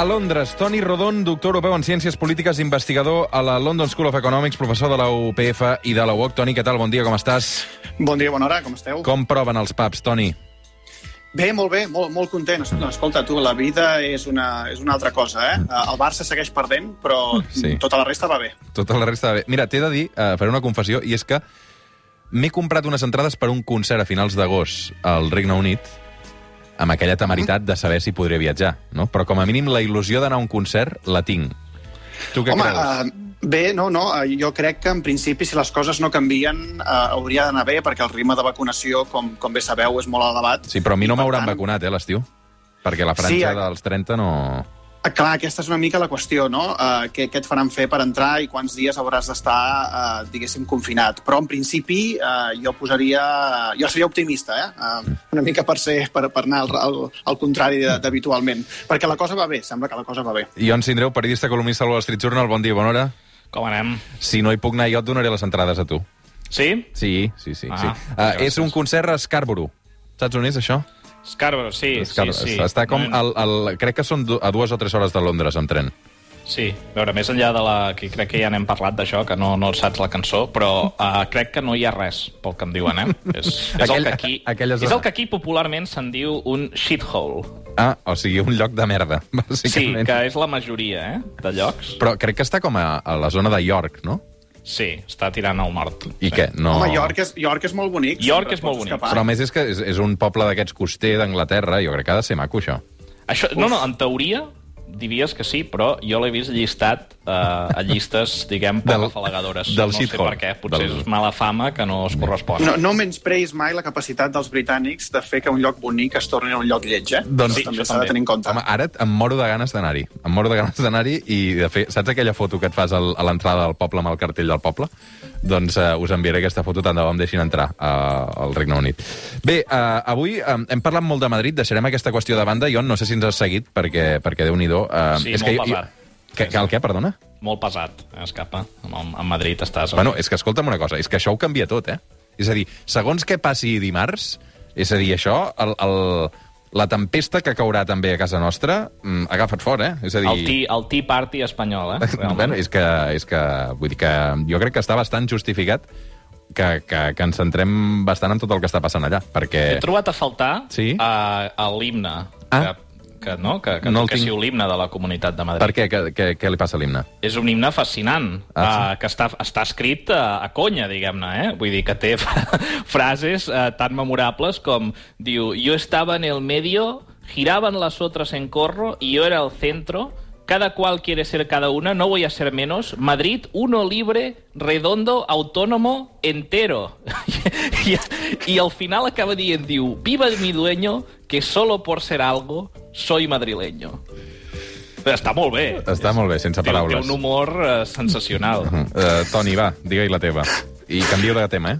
A Londres, Toni Rodon, doctor europeu en Ciències Polítiques, investigador a la London School of Economics, professor de la UPF i de la UOC. Toni, què tal? Bon dia, com estàs? Bon dia, bona hora, com esteu? Com proven els pubs, Toni? Bé, molt bé, molt, molt content. Escolta, tu, la vida és una, és una altra cosa, eh? El Barça segueix perdent, però Sí. tota la resta va bé. Tota la resta de bé. Mira, t'he de dir, eh, faré una confessió, i és que m'he comprat unes entrades per un concert a finals d'agost al Regne Unit, amb aquella temeritat de saber si podré viatjar, no? Però com a mínim la il·lusió d'anar a un concert la tinc. Tu què Home, creus? uh, bé, no, no, eh, jo crec que en principi si les coses no canvien uh, hauria d'anar bé perquè el ritme de vacunació, com, com bé sabeu, és molt elevat. Sí, però a mi no m'hauran tant, vacunat, eh, l'estiu. Perquè la franja Sí, dels 30 no... Ah, Clar, aquesta és una mica la qüestió, no? Uh, què, què et faran fer per entrar i quants dies hauràs d'estar, uh, diguéssim, confinat. Però, en principi, uh, jo posaria... Jo seria optimista, eh? Uh, una mica per, ser, per, per anar al, al, al contrari de- d'habitualment. Perquè la cosa va bé, sembla que la cosa va bé. Ion Sindreu, periodista columnista al Wall Street Journal, bon dia, bona hora. Com anem? Si no hi puc anar jo, et donaré les entrades a tu. Sí? Sí, sí, sí. Ah, sí. Uh, és un concert a Scarborough. Saps on és, això? Scarborough, sí, Scar- sí, sí. Està com... Al, al, crec que són a dues o tres hores de Londres, amb tren. Sí, a veure, més enllà de la... que crec que ja n'hem parlat d'això, que no, no saps la cançó, però uh, crec que no hi ha res, pel que em diuen, eh? És, és, Aquell- el, que aquí, aquella és el que aquí popularment se'n diu un shithole. Ah, o sigui, un lloc de merda, Sí, bàsicament. que és la majoria, eh, de llocs. Però crec que està com a, a la zona de York, no? Sí, està tirant al nord. I sí. què? No... Home, York és, York és molt bonic. York és molt bonic. escapar. Però a més és que és, és un poble d'aquests coster d'Anglaterra, jo crec que ha de ser maco, això. Això, no, no, en teoria diries que sí, però jo l'he vist llistat eh, a llistes, diguem, poc Del- afalagadores. del no sé per què, potser Del- és mala fama que no es correspon. No, no menyspreis mai la capacitat dels britànics de fer que un lloc bonic es torni un lloc lleig, eh? Doncs- Sí, també s'ha de tenir en compte. Home, ara em moro de ganes d'anar-hi. Em moro de ganes d'anar-hi i de fer... Saps aquella foto que et fas al, a l'entrada del poble amb el cartell del poble? Doncs uh, us enviaré aquesta foto tant de bo em deixin entrar uh, al Regne Unit. Bé, uh, avui um, hem parlat molt de Madrid, deixarem aquesta qüestió de banda. Jo no sé si ens has seguit, perquè, perquè Déu-n'hi-do... Uh, Sí, és molt que jo-. Que, que el què, perdona? Molt pesat, eh, escapa. A Madrid estàs... Bueno, és que escolta'm una cosa, és que això ho canvia tot, eh? És a dir, segons què passi dimarts, és a dir, això, el, el, la tempesta que caurà també a casa nostra, mm, agafa't fort, eh? És a dir... El tea, el tea Party espanyol, eh? realment. bueno, és que, és que, vull dir que jo crec que està bastant justificat que, que, que ens centrem bastant en tot el que està passant allà, perquè... He trobat a faltar Sí? a, a l'himne. Ah. Que, que, no? que, que No toquéssiu tinc. l'himne de la Comunitat de Madrid. Per què? Què, què, què li passa a l'himne? És un himne fascinant, Ah, sí? uh, que està, està escrit a, a conya, diguem-ne, eh? Vull dir que té frases uh, tan memorables com diu, yo estaba en el medio, giraban las otras en corro y yo era el centro, cada cual quiere ser cada una, no voy a ser menos, Madrid, uno libre, redondo, autónomo, entero. I, i al final acaba dient, diu, viva mi dueño, que solo por ser algo soy madrileño. Està molt bé. Està molt bé, sense Té, té paraules. un humor uh, sensacional. Uh, Toni, va, digue-hi la teva. I canvio de tema, eh?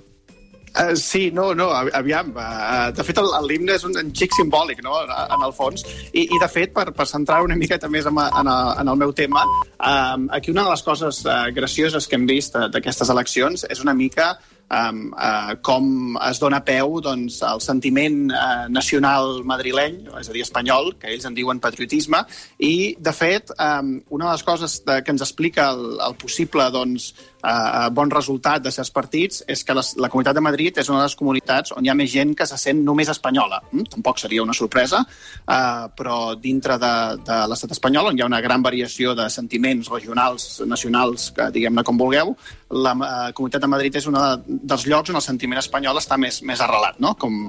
Uh, sí, no, no, aviam. Uh, de fet, l'himne és un, un xic simbòlic, no?, en el fons. I, i de fet, per, per centrar una miqueta més en, en, el, en el meu tema, um, aquí una de les coses uh, gracioses que hem vist uh, d'aquestes eleccions és una mica um, uh, com es dona peu doncs, al sentiment uh, nacional madrileny, és a dir, espanyol, que ells en diuen patriotisme, i, de fet, um, una de les coses de, que ens explica el, el possible doncs, uh, bon resultat de certs partits és que les, la Comunitat de Madrid és una de les comunitats on hi ha més gent que se sent només espanyola. Mm? Tampoc seria una sorpresa, uh, però dintre de, de l'estat espanyol, on hi ha una gran variació de sentiments regionals, nacionals, que diguem-ne com vulgueu, la eh, Comunitat de Madrid és un dels llocs on el sentiment espanyol està més, més arrelat, no? Com,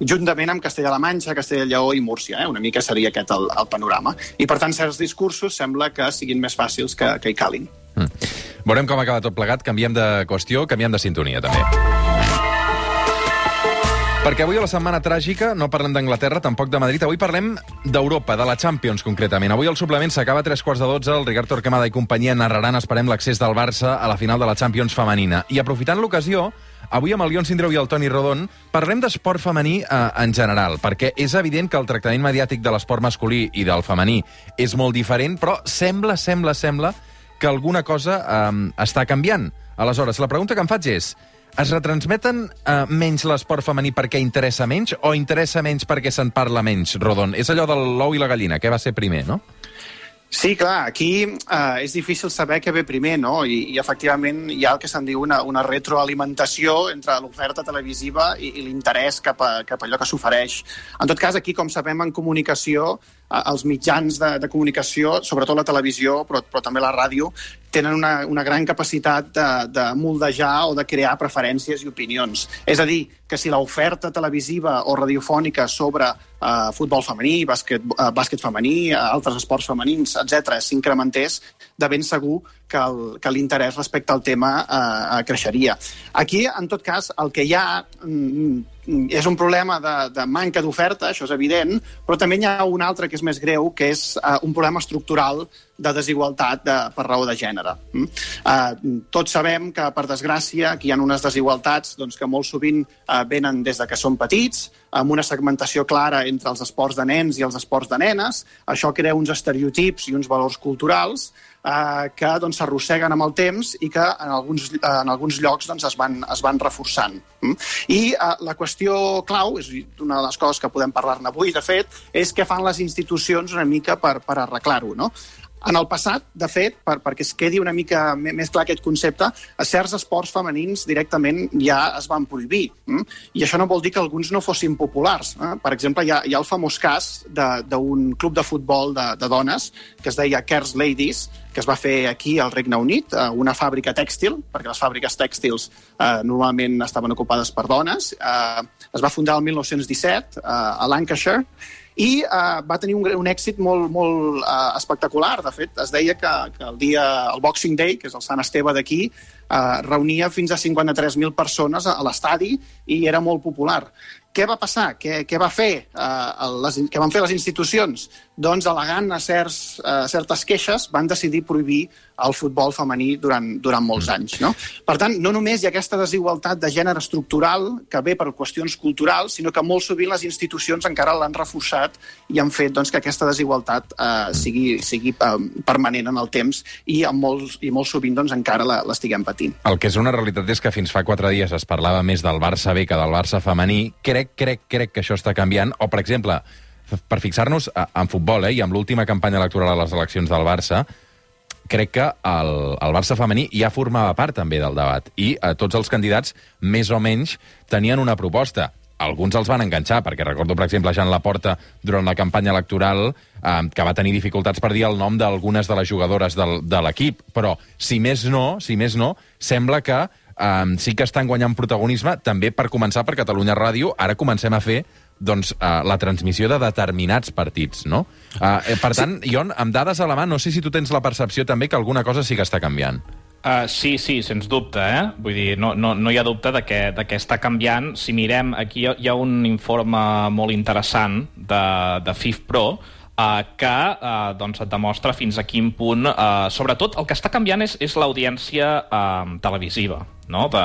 juntament amb Castella-La Manxa, Castella-Lleó i Múrcia. Eh? Una mica seria aquest el, el panorama. I, per tant, certs discursos sembla que siguin més fàcils que, que hi calin. Mm. Veurem com acaba tot plegat. Canviem de qüestió, canviem de sintonia, també. Perquè avui a la setmana tràgica no parlem d'Anglaterra, tampoc de Madrid. Avui parlem d'Europa, de la Champions, concretament. Avui el suplement s'acaba a tres quarts de dotze. El Ricard Torquemada i companyia narraran, esperem, l'accés del Barça a la final de la Champions femenina. I aprofitant l'ocasió, avui amb el Lion Sindreu i el Toni Rodon parlem d'esport femení eh, en general, perquè és evident que el tractament mediàtic de l'esport masculí i del femení és molt diferent, però sembla, sembla, sembla que alguna cosa eh, està canviant. Aleshores, la pregunta que em faig és es retransmeten eh, menys l'esport femení perquè interessa menys o interessa menys perquè se'n parla menys, Rodon? És allò del l'ou i la gallina, què va ser primer, no? Sí, clar, aquí eh, és difícil saber què ve primer, no? I, i efectivament hi ha el que se'n diu una, una retroalimentació entre l'oferta televisiva i, i l'interès cap, cap a allò que s'ofereix. En tot cas, aquí, com sabem, en comunicació, els mitjans de, de comunicació, sobretot la televisió, però, però també la ràdio, tenen una, una gran capacitat de, de moldejar o de crear preferències i opinions. És a dir, que si l'oferta televisiva o radiofònica sobre uh, futbol femení, bàsquet, uh, bàsquet femení, uh, altres esports femenins, etc s'incrementés, de ben segur que l'interès respecte al tema uh, creixeria. Aquí, en tot cas, el que hi ha mm, és un problema de, de manca d'oferta, això és evident, però també hi ha un altre que és més greu, que és uh, un problema estructural de desigualtat de, per raó de gènere. Mm? Uh, tots sabem que, per desgràcia, que hi ha unes desigualtats doncs, que molt sovint uh, venen des de que són petits, amb una segmentació clara entre els esports de nens i els esports de nenes. Això crea uns estereotips i uns valors culturals eh, que doncs, s'arrosseguen doncs, amb el temps i que en alguns, en alguns llocs doncs, es, van, es van reforçant. Mm? I eh, la qüestió clau, és una de les coses que podem parlar-ne avui, de fet, és què fan les institucions una mica per, per arreglar-ho. No? En el passat, de fet, per, perquè es quedi una mica més clar aquest concepte, a certs esports femenins directament ja es van prohibir. Mm? I això no vol dir que alguns no fossin populars. Eh? Per exemple, hi ha, hi ha el famós cas d'un club de futbol de, de dones que es deia Kers Ladies, que es va fer aquí al Regne Unit, una fàbrica tèxtil, perquè les fàbriques tèxtils eh, normalment estaven ocupades per dones. Eh, es va fundar el 1917 eh, a Lancashire i uh, va tenir un, un èxit molt, molt uh, espectacular. De fet, es deia que, que el dia, el Boxing Day, que és el Sant Esteve d'aquí, uh, reunia fins a 53.000 persones a, a l'estadi i era molt popular. Què va passar? Què, què, va fer, uh, les, què van fer les institucions? Doncs, al·legant a certs, uh, certes queixes, van decidir prohibir el futbol femení durant, durant molts anys. No? Per tant, no només hi ha aquesta desigualtat de gènere estructural que ve per qüestions culturals, sinó que molt sovint les institucions encara l'han reforçat i han fet doncs, que aquesta desigualtat uh, sigui, sigui uh, permanent en el temps i, amb molts, i molt sovint doncs, encara l'estiguem patint. El que és una realitat és que fins fa quatre dies es parlava més del Barça B que del Barça femení. Crec crec, crec que això està canviant. O, per exemple, per fixar-nos en futbol, eh, i amb l'última campanya electoral a les eleccions del Barça, crec que el, el Barça femení ja formava part també del debat. I eh, tots els candidats, més o menys, tenien una proposta. Alguns els van enganxar, perquè recordo, per exemple, Jean Laporta, durant la campanya electoral, eh, que va tenir dificultats per dir el nom d'algunes de les jugadores del, de l'equip, però, si més no, si més no, sembla que um, sí que estan guanyant protagonisme, també per començar per Catalunya Ràdio, ara comencem a fer doncs, uh, la transmissió de determinats partits, no? Uh, per tant, sí. jo, amb dades a la mà, no sé si tu tens la percepció també que alguna cosa sí que està canviant. Uh, sí, sí, sens dubte, eh? Vull dir, no, no, no hi ha dubte de que, de que està canviant. Si mirem, aquí hi ha, hi ha un informe molt interessant de, de FIFPRO, eh, que eh, doncs et demostra fins a quin punt... Eh, sobretot, el que està canviant és, és l'audiència eh, televisiva, no? de,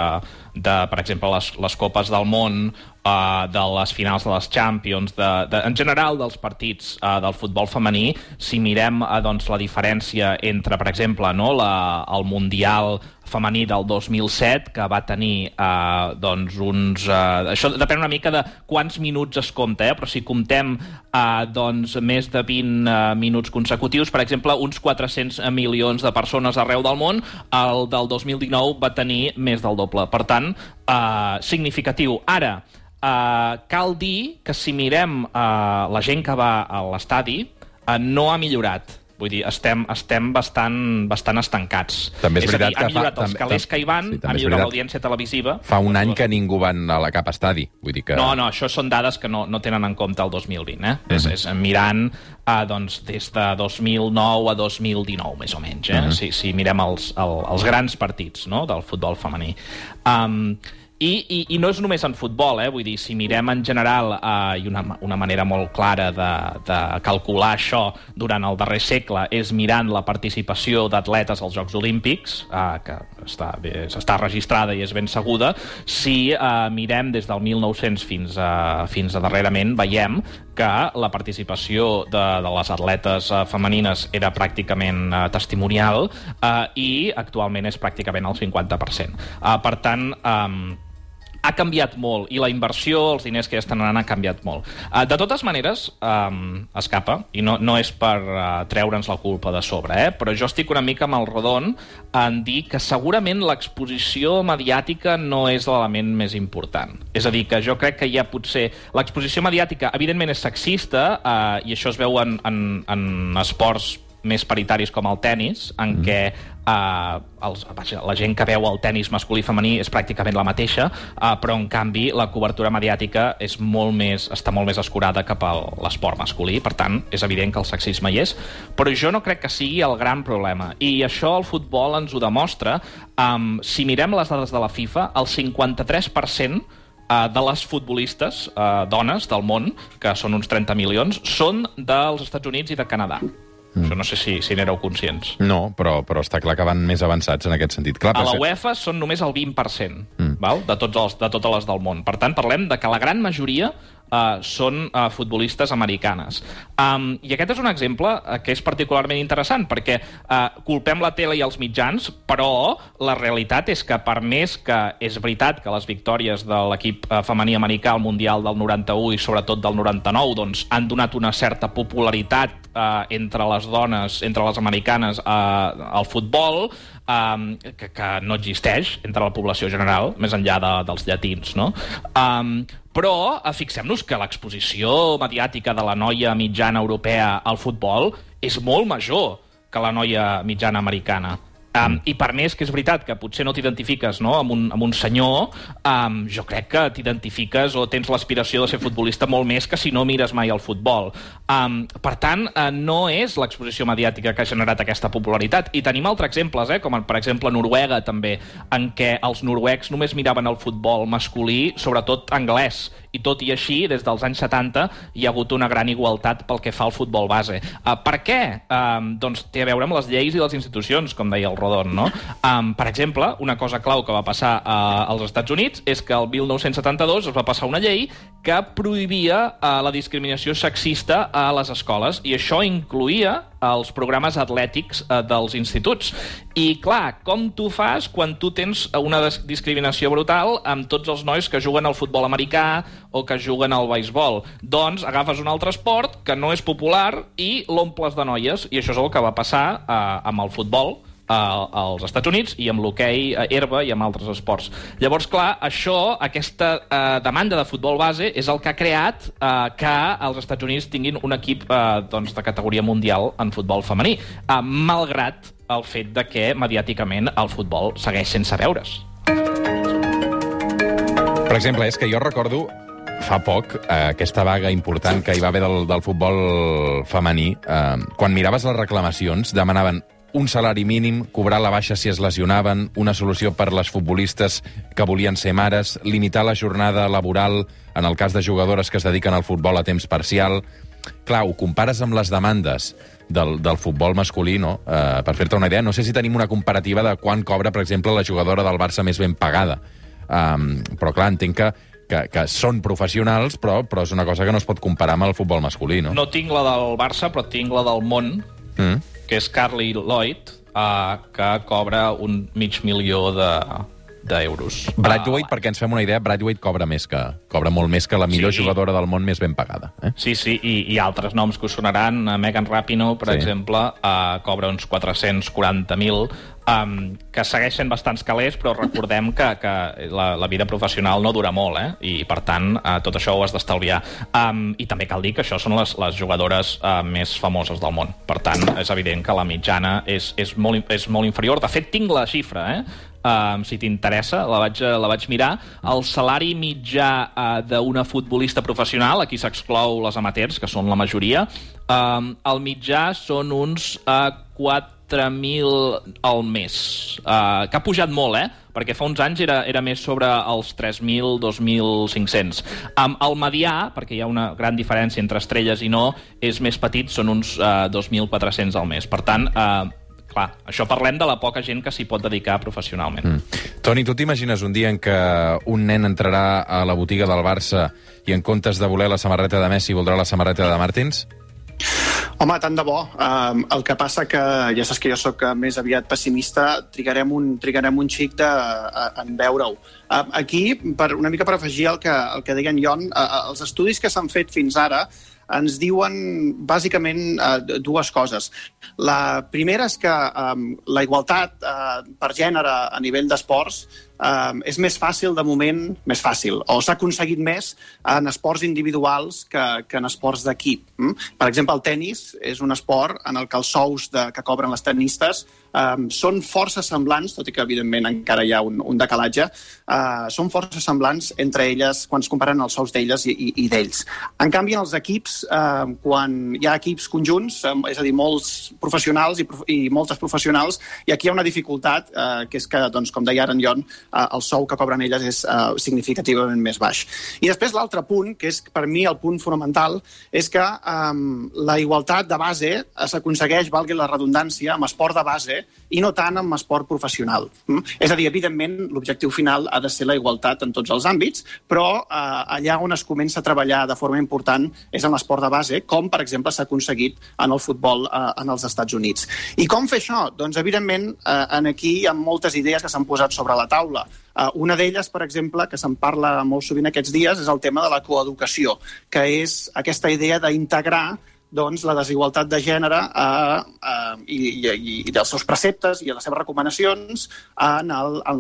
de, per exemple, les, les Copes del Món, uh, de les finals de les Champions, de, de, en general dels partits uh, del futbol femení, si mirem uh, doncs, la diferència entre, per exemple, no, la, el Mundial femení del 2007, que va tenir eh, doncs uns... Eh, això depèn una mica de quants minuts es compta, eh? però si comptem eh, doncs, més de 20 eh, minuts consecutius, per exemple, uns 400 milions de persones arreu del món, el del 2019 va tenir més del doble. Per tant, eh, significatiu. Ara, eh, cal dir que si mirem eh, la gent que va a l'estadi, eh, no ha millorat Vull dir, estem, estem bastant, bastant estancats. També és és a dir, veritat han que fa- millorat els calés que hi van, sí, és millorat veritat. l'audiència televisiva. Fa un any que ningú van a la cap estadi. Vull dir que... No, no, això són dades que no, no tenen en compte el 2020, eh? és, és mirant uh, doncs, des de 2009 a 2019, més o menys, eh? si, si mirem els, el, els grans partits no? del futbol femení. Um, i, i, I no és només en futbol, eh? vull dir, si mirem en general, eh, i una, una manera molt clara de, de calcular això durant el darrer segle és mirant la participació d'atletes als Jocs Olímpics, eh, que està, està registrada i és ben seguda, si eh, mirem des del 1900 fins a, fins a darrerament, veiem que la participació de, de les atletes eh, femenines era pràcticament eh, testimonial eh, i actualment és pràcticament el 50%. Eh, per tant, eh, ha canviat molt i la inversió, els diners que ja estan anant, ha canviat molt. Uh, de totes maneres, um, escapa, i no, no és per uh, treure'ns la culpa de sobre, eh? però jo estic una mica amb el rodon en dir que segurament l'exposició mediàtica no és l'element més important. És a dir, que jo crec que ja potser... L'exposició mediàtica, evidentment, és sexista, uh, i això es veu en, en, en esports més paritaris com el tennis, en mm. què uh, els, vaja, la gent que veu el tennis masculí i femení és pràcticament la mateixa, uh, però en canvi la cobertura mediàtica és molt més, està molt més escurada cap a l'esport masculí, per tant, és evident que el sexisme hi és, però jo no crec que sigui el gran problema. I això el futbol ens ho demostra. Um, si mirem les dades de la FIFA, el 53% uh, de les futbolistes uh, dones del món, que són uns 30 milions, són dels Estats Units i de Canadà. Mm. Això no sé si, si n'éreu conscients. No, però, però està clar que van més avançats en aquest sentit. Clar, A la UEFA són només el 20% mm. val? De, tots els, de totes les del món. Per tant, parlem de que la gran majoria uh, són uh, futbolistes americanes. Um, I aquest és un exemple uh, que és particularment interessant, perquè uh, culpem la tele i els mitjans, però la realitat és que per més que és veritat que les victòries de l'equip uh, femení americà al Mundial del 91 i sobretot del 99 doncs, han donat una certa popularitat uh, entre les dones, entre les americanes, uh, al futbol, um, que, que no existeix entre la població general, més enllà de, dels llatins, no? Um, però eh, fixem-nos que l'exposició mediàtica de la noia mitjana europea al futbol és molt major que la noia mitjana americana. Um, I per més que és veritat que potser no t'identifiques no, amb, un, amb un senyor, um, jo crec que t'identifiques o tens l'aspiració de ser futbolista molt més que si no mires mai el futbol. Um, per tant, uh, no és l'exposició mediàtica que ha generat aquesta popularitat. I tenim altres exemples, eh, com per exemple Noruega també, en què els noruecs només miraven el futbol masculí, sobretot anglès, i tot i així, des dels anys 70 hi ha hagut una gran igualtat pel que fa al futbol base. Uh, per què? Um, doncs té a veure amb les lleis i les institucions, com deia el Rodon, no? Um, per exemple, una cosa clau que va passar uh, als Estats Units és que el 1972 es va passar una llei que prohibia uh, la discriminació sexista a les escoles, i això incluïa els programes atlètics uh, dels instituts. I, clar, com tu fas quan tu tens una dis- discriminació brutal amb tots els nois que juguen al futbol americà o que juguen al beisbol? Doncs agafes un altre esport que no és popular i l'omples de noies, i això és el que va passar uh, amb el futbol eh, als Estats Units i amb l'hoquei a herba i amb altres esports. Llavors, clar, això, aquesta eh, demanda de futbol base és el que ha creat eh, que els Estats Units tinguin un equip eh, doncs, de categoria mundial en futbol femení, eh, malgrat el fet de que mediàticament el futbol segueix sense veure's. Per exemple, és que jo recordo fa poc eh, aquesta vaga important que hi va haver del, del futbol femení. Eh, quan miraves les reclamacions, demanaven un salari mínim, cobrar la baixa si es lesionaven, una solució per les futbolistes que volien ser mares, limitar la jornada laboral en el cas de jugadores que es dediquen al futbol a temps parcial. Clar, ho compares amb les demandes del, del futbol masculí, no? Eh, per fer-te una idea, no sé si tenim una comparativa de quan cobra, per exemple, la jugadora del Barça més ben pagada. Um, però, clar, entenc que, que, que són professionals, però, però és una cosa que no es pot comparar amb el futbol masculí, no? No tinc la del Barça, però tinc la del món, Mm. Que és Carly Lloyd, uh, que cobra un mig milió de d'euros. Braithwaite, perquè ens fem una idea, Braithwaite cobra més que cobra molt més que la millor Sí. jugadora del món més ben pagada. Eh? Sí, sí, i, i altres noms que us sonaran. Uh, Megan Rapinoe, per sí. exemple, uh, cobra uns 440.000. um, que segueix sent bastants calés, però recordem que, que la, la vida professional no dura molt, eh? i per tant uh, tot això ho has d'estalviar. Um, I també cal dir que això són les, les jugadores uh, més famoses del món. Per tant, és evident que la mitjana és, és, molt, és molt inferior. De fet, tinc la xifra, eh? Um, si t'interessa, la, vaig, la vaig mirar. El salari mitjà uh, d'una futbolista professional, aquí s'exclou les amateurs, que són la majoria, um, el mitjà són uns uh, 4.000 al mes, uh, que ha pujat molt, eh? perquè fa uns anys era, era més sobre els 3.000, 2.500. Um, el medià, perquè hi ha una gran diferència entre estrelles i no, és més petit, són uns uh, 2.400 al mes. Per tant, uh, clar, això parlem de la poca gent que s'hi pot dedicar professionalment. Mm. Toni, tu t'imagines un dia en què un nen entrarà a la botiga del Barça i en comptes de voler la samarreta de Messi voldrà la samarreta de Martins? Home, tant de bo. Um, el que passa que, ja saps que jo sóc més aviat pessimista, trigarem un, trigarem un xic de, a, en veure-ho. Uh, aquí, per, una mica per afegir el que, el que deia en Jon, uh, els estudis que s'han fet fins ara ens diuen bàsicament uh, dues coses. La primera és que um, la igualtat uh, per gènere a nivell d'esports uh, és més fàcil de moment, més fàcil, o s'ha aconseguit més en esports individuals que, que en esports d'equip. Mm? Per exemple, el tennis és un esport en el que els sous de, que cobren les tenistes um, són força semblants, tot i que evidentment encara hi ha un, un decalatge, uh, són força semblants entre elles quan es comparen els sous d'elles i, i, i d'ells. En canvi, en els equips, uh, quan hi ha equips conjunts, um, és a dir, molts professionals i, i moltes professionals, i aquí hi ha una dificultat, uh, que és que, doncs, com deia ara en Jon, uh, el sou que cobren elles és uh, significativament més baix. I després l'altre punt, que és per mi el punt fonamental, és que um, la igualtat de base s'aconsegueix, valgui la redundància, amb esport de base i no tant amb esport professional. Mm? És a dir, evidentment, l'objectiu final ha de ser la igualtat en tots els àmbits, però eh, allà on es comença a treballar de forma important és en l'esport de base, com, per exemple, s'ha aconseguit en el futbol eh, en els Estats Units. I com fer això? Doncs, evidentment, eh, en aquí hi ha moltes idees que s'han posat sobre la taula. Uh, una d'elles, per exemple, que se'n parla molt sovint aquests dies, és el tema de la coeducació, que és aquesta idea d'integrar doncs, la desigualtat de gènere eh, eh, i, i, i dels seus preceptes i les seves recomanacions en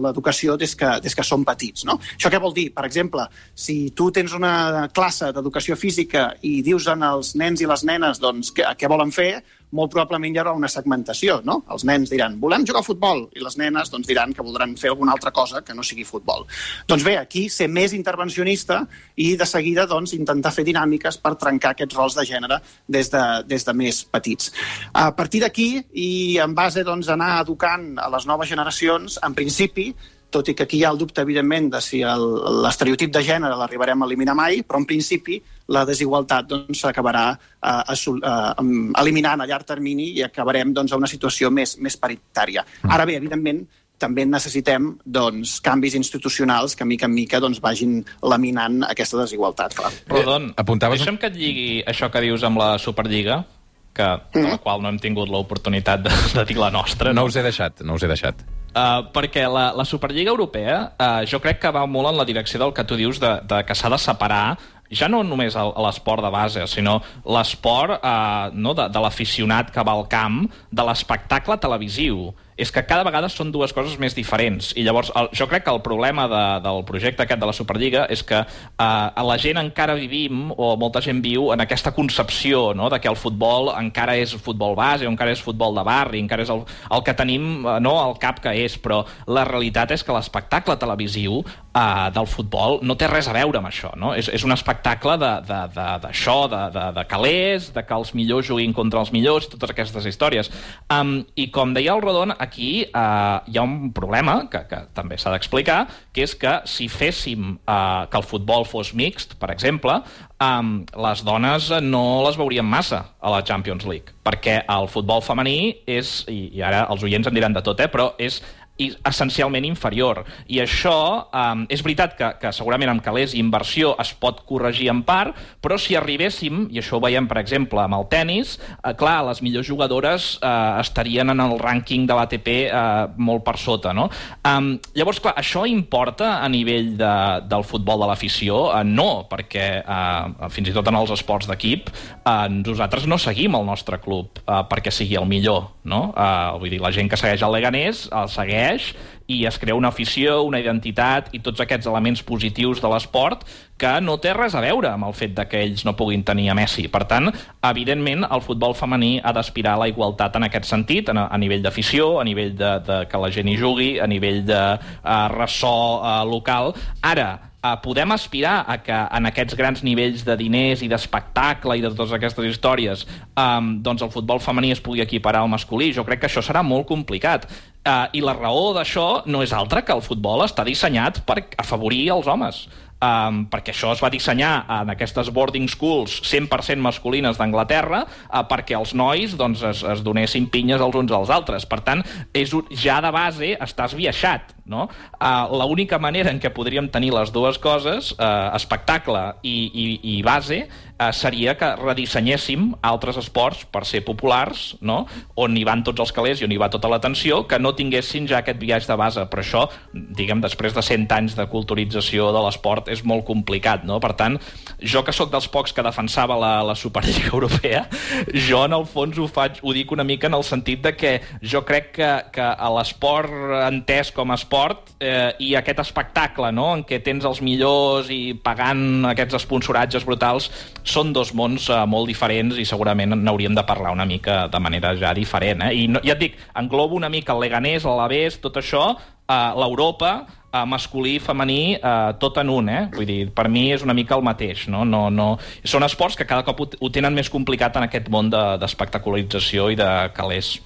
l'educació des, que, des que som petits. No? Això què vol dir? Per exemple, si tu tens una classe d'educació física i dius als nens i les nenes doncs, què, què volen fer, molt probablement hi haurà una segmentació, no? Els nens diran, volem jugar a futbol, i les nenes doncs, diran que voldran fer alguna altra cosa que no sigui futbol. Doncs bé, aquí ser més intervencionista i de seguida doncs, intentar fer dinàmiques per trencar aquests rols de gènere des de, des de més petits. A partir d'aquí, i en base doncs, anar educant a les noves generacions, en principi, tot i que aquí hi ha el dubte, evidentment, de si l'estereotip de gènere l'arribarem a eliminar mai, però en principi la desigualtat doncs, s'acabarà doncs, eh, eh, eliminant a llarg termini i acabarem doncs, a una situació més, més paritària. Mm. Ara bé, evidentment, també necessitem doncs, canvis institucionals que, mica en mica, doncs, vagin laminant aquesta desigualtat. Clar. Rodon, eh, Apuntaves... deixa'm que et lligui això que dius amb la Superliga, que, mm. de la qual no hem tingut l'oportunitat de, de dir la nostra. No, no us he deixat, no us he deixat. Uh, perquè la, la Superliga Europea uh, jo crec que va molt en la direcció del que tu dius de, de que s'ha de separar ja no només l'esport de base, sinó l'esport uh, no, de, de l'aficionat que va al camp, de l'espectacle televisiu és que cada vegada són dues coses més diferents. I llavors, el, jo crec que el problema de, del projecte aquest de la Superliga és que eh, la gent encara vivim, o molta gent viu, en aquesta concepció no?, de que el futbol encara és futbol base, encara és futbol de barri, encara és el, el que tenim eh, no, al cap que és, però la realitat és que l'espectacle televisiu eh, del futbol no té res a veure amb això. No? És, és un espectacle d'això, de, de, de, de, de calés, de que els millors juguin contra els millors, totes aquestes històries. Um, I com deia el Rodon, aquí eh, hi ha un problema que, que també s'ha d'explicar, que és que si féssim eh, que el futbol fos mixt, per exemple, eh, les dones no les veuríem massa a la Champions League, perquè el futbol femení és, i, i ara els oients em diran de tot, eh, però és i essencialment inferior. I això um, és veritat que, que segurament amb calés i inversió es pot corregir en part, però si arribéssim, i això ho veiem, per exemple, amb el tennis, eh, clar, les millors jugadores eh, estarien en el rànquing de l'ATP eh, molt per sota, no? Um, llavors, clar, això importa a nivell de, del futbol de l'afició? Uh, no, perquè uh, fins i tot en els esports d'equip uh, nosaltres no seguim el nostre club uh, perquè sigui el millor, no? Uh, vull dir, la gent que segueix el Leganés el segueix i es crea una afició, una identitat i tots aquests elements positius de l'esport que no té res a veure amb el fet que ells no puguin tenir a Messi. Per tant, evidentment, el futbol femení ha d'aspirar a la igualtat en aquest sentit, a, a nivell d'afició, a nivell de, de que la gent hi jugui, a nivell de uh, ressò uh, local. Ara, Uh, podem aspirar a que en aquests grans nivells de diners i d'espectacle i de totes aquestes històries um, doncs el futbol femení es pugui equiparar al masculí. Jo crec que això serà molt complicat. Uh, I la raó d'això no és altra que el futbol està dissenyat per afavorir els homes um, perquè això es va dissenyar en aquestes boarding schools 100% masculines d'Anglaterra uh, perquè els nois doncs, es, es donessin pinyes els uns als altres. Per tant, és un, ja de base estàs viaixat. No? Uh, L'única manera en què podríem tenir les dues coses, uh, espectacle i, i, i base, uh, seria que redissenyéssim altres esports per ser populars, no? on hi van tots els calés i on hi va tota l'atenció, que no tinguessin ja aquest viatge de base. Però això, diguem, després de 100 anys de culturització de l'esport, és molt complicat. No? Per tant, jo que sóc dels pocs que defensava la, la Superliga Europea, jo en el fons ho, faig, ho dic una mica en el sentit de que jo crec que, que l'esport entès com a esport esport eh, i aquest espectacle no? en què tens els millors i pagant aquests esponsoratges brutals són dos mons eh, molt diferents i segurament n'hauríem de parlar una mica de manera ja diferent. Eh? I no, ja et dic, englobo una mica el Leganés, l'Alavés, tot això, eh, l'Europa, eh, masculí i femení eh, tot en un, eh? Vull dir, per mi és una mica el mateix, no? no, no... Són esports que cada cop ho, ho tenen més complicat en aquest món d'espectacularització de, i de calés.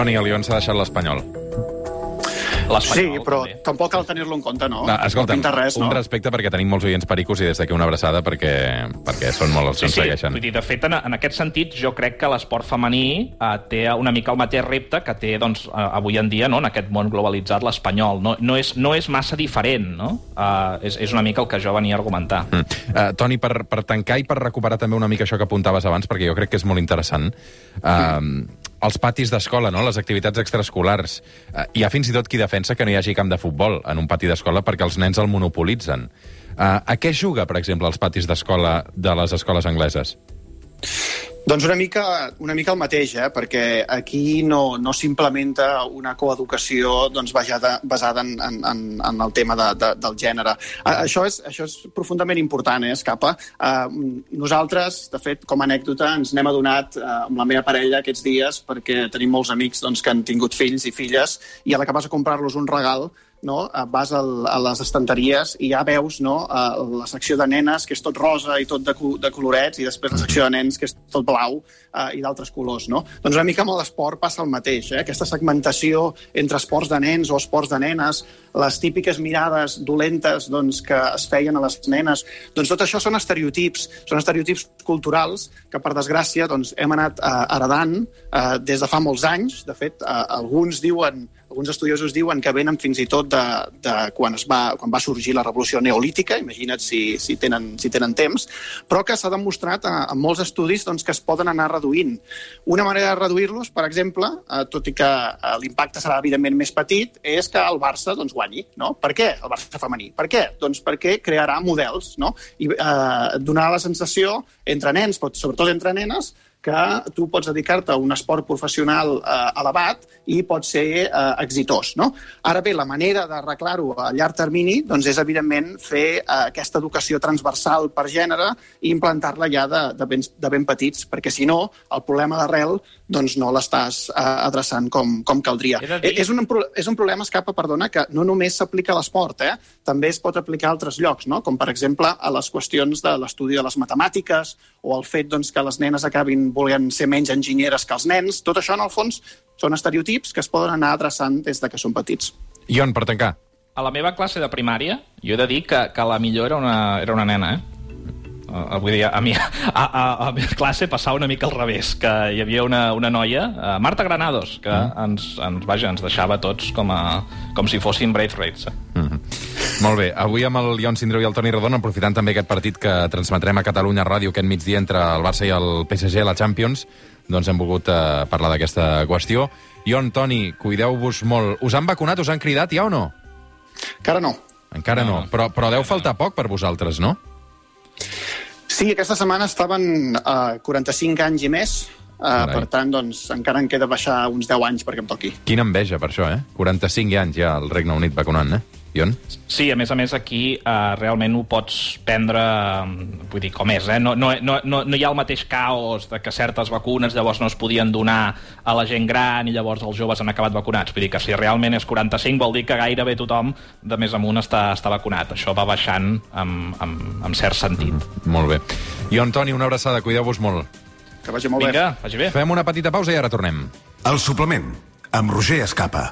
Toni, el Lyon s'ha deixat l'Espanyol. Sí, però també. tampoc cal tenir-lo en compte, no? no escolta'm, no res, un no? respecte perquè tenim molts oients pericos i des d'aquí una abraçada perquè, perquè són molt els que sí, ens sí. segueixen. Vull dir, de fet, en, en aquest sentit, jo crec que l'esport femení eh, té una mica el mateix repte que té doncs, eh, avui en dia no? en aquest món globalitzat l'espanyol. No, no, és, no és massa diferent, no? Eh, és, és una mica el que jo venia a argumentar. Mm. Uh, Toni, per, per tancar i per recuperar també una mica això que apuntaves abans, perquè jo crec que és molt interessant, uh, els patis d'escola, no? les activitats extraescolars. Uh, hi ha fins i tot qui defensa que no hi hagi camp de futbol en un pati d'escola perquè els nens el monopolitzen. Uh, a què juga, per exemple, els patis d'escola de les escoles angleses? Doncs una mica, una mica el mateix, eh? perquè aquí no, no s'implementa una coeducació doncs, basada, basada en, en, en, el tema de, de, del gènere. Això, és, això és profundament important, eh, Escapa? Uh, nosaltres, de fet, com a anècdota, ens n'hem adonat uh, amb la meva parella aquests dies perquè tenim molts amics doncs, que han tingut fills i filles i a la que vas a comprar-los un regal no? vas al, a les estanteries i ja veus no? la secció de nenes, que és tot rosa i tot de, de colorets, i després la secció de nens, que és tot blau eh, i d'altres colors. No? Doncs una mica amb l'esport passa el mateix. Eh? Aquesta segmentació entre esports de nens o esports de nenes, les típiques mirades dolentes doncs, que es feien a les nenes, doncs tot això són estereotips, són estereotips culturals que, per desgràcia, doncs, hem anat eh, heredant eh, des de fa molts anys. De fet, eh, alguns diuen alguns estudiosos diuen que venen fins i tot de, de quan, es va, quan va sorgir la revolució neolítica, imagina't si, si, tenen, si tenen temps, però que s'ha demostrat en, molts estudis doncs, que es poden anar reduint. Una manera de reduir-los, per exemple, eh, tot i que eh, l'impacte serà evidentment més petit, és que el Barça doncs, guanyi. No? Per què el Barça femení? Per què? Doncs perquè crearà models no? i eh, donarà la sensació entre nens, però sobretot entre nenes, que tu pots dedicar-te a un esport professional eh, elevat i pot ser eh, exitós. No? Ara bé, la manera d'arreglar-ho a llarg termini doncs és, evidentment, fer eh, aquesta educació transversal per gènere i implantar-la ja de, de, ben, de ben petits, perquè si no, el problema d'arrel doncs no l'estàs eh, adreçant com, com caldria. Dir... És, un, és un problema, escapa, perdona, que no només s'aplica a l'esport, eh? també es pot aplicar a altres llocs, no? com per exemple a les qüestions de l'estudi de les matemàtiques o el fet doncs, que les nenes acabin volien ser menys enginyeres que els nens. Tot això, en el fons, són estereotips que es poden anar adreçant des de que són petits. Ion, per tancar. A la meva classe de primària, jo he de dir que, que la millor era una, era una nena, eh? Uh, vull dir, a mi, a, a, a mi classe passava una mica al revés, que hi havia una, una noia, uh, Marta Granados, que Ah. ens, ens, vaja, ens deixava tots com, a, com si fossin Braithwaites. Eh? Mm -hmm. Molt bé, avui amb el Ion Sindreu i el Toni Rodon, aprofitant també aquest partit que transmetrem a Catalunya Ràdio aquest migdia entre el Barça i el PSG a la Champions, doncs hem volgut eh, parlar d'aquesta qüestió. Ion, Toni, cuideu-vos molt. Us han vacunat, us han cridat ja o no? Encara no. Encara no, però, però deu faltar poc per vosaltres, no? Sí, aquesta setmana estaven a 45 anys i més, uh, Carai. per tant, doncs, encara em queda baixar uns 10 anys perquè em toqui. Quina enveja per això, eh? 45 anys ja al Regne Unit vacunant, eh? Ion? Sí, a més a més aquí uh, realment ho pots prendre, vull dir, com és, eh? No, no, no, no, hi ha el mateix caos de que certes vacunes llavors no es podien donar a la gent gran i llavors els joves han acabat vacunats. Vull dir que si realment és 45 vol dir que gairebé tothom de més amunt està, està vacunat. Això va baixant amb, amb, amb cert sentit. Mm. Molt bé. Ion, Toni, una abraçada, cuideu-vos molt. Que vagi molt bé. Vinga, vagi bé. Fem una petita pausa i ara tornem. El suplement, amb Roger Escapa.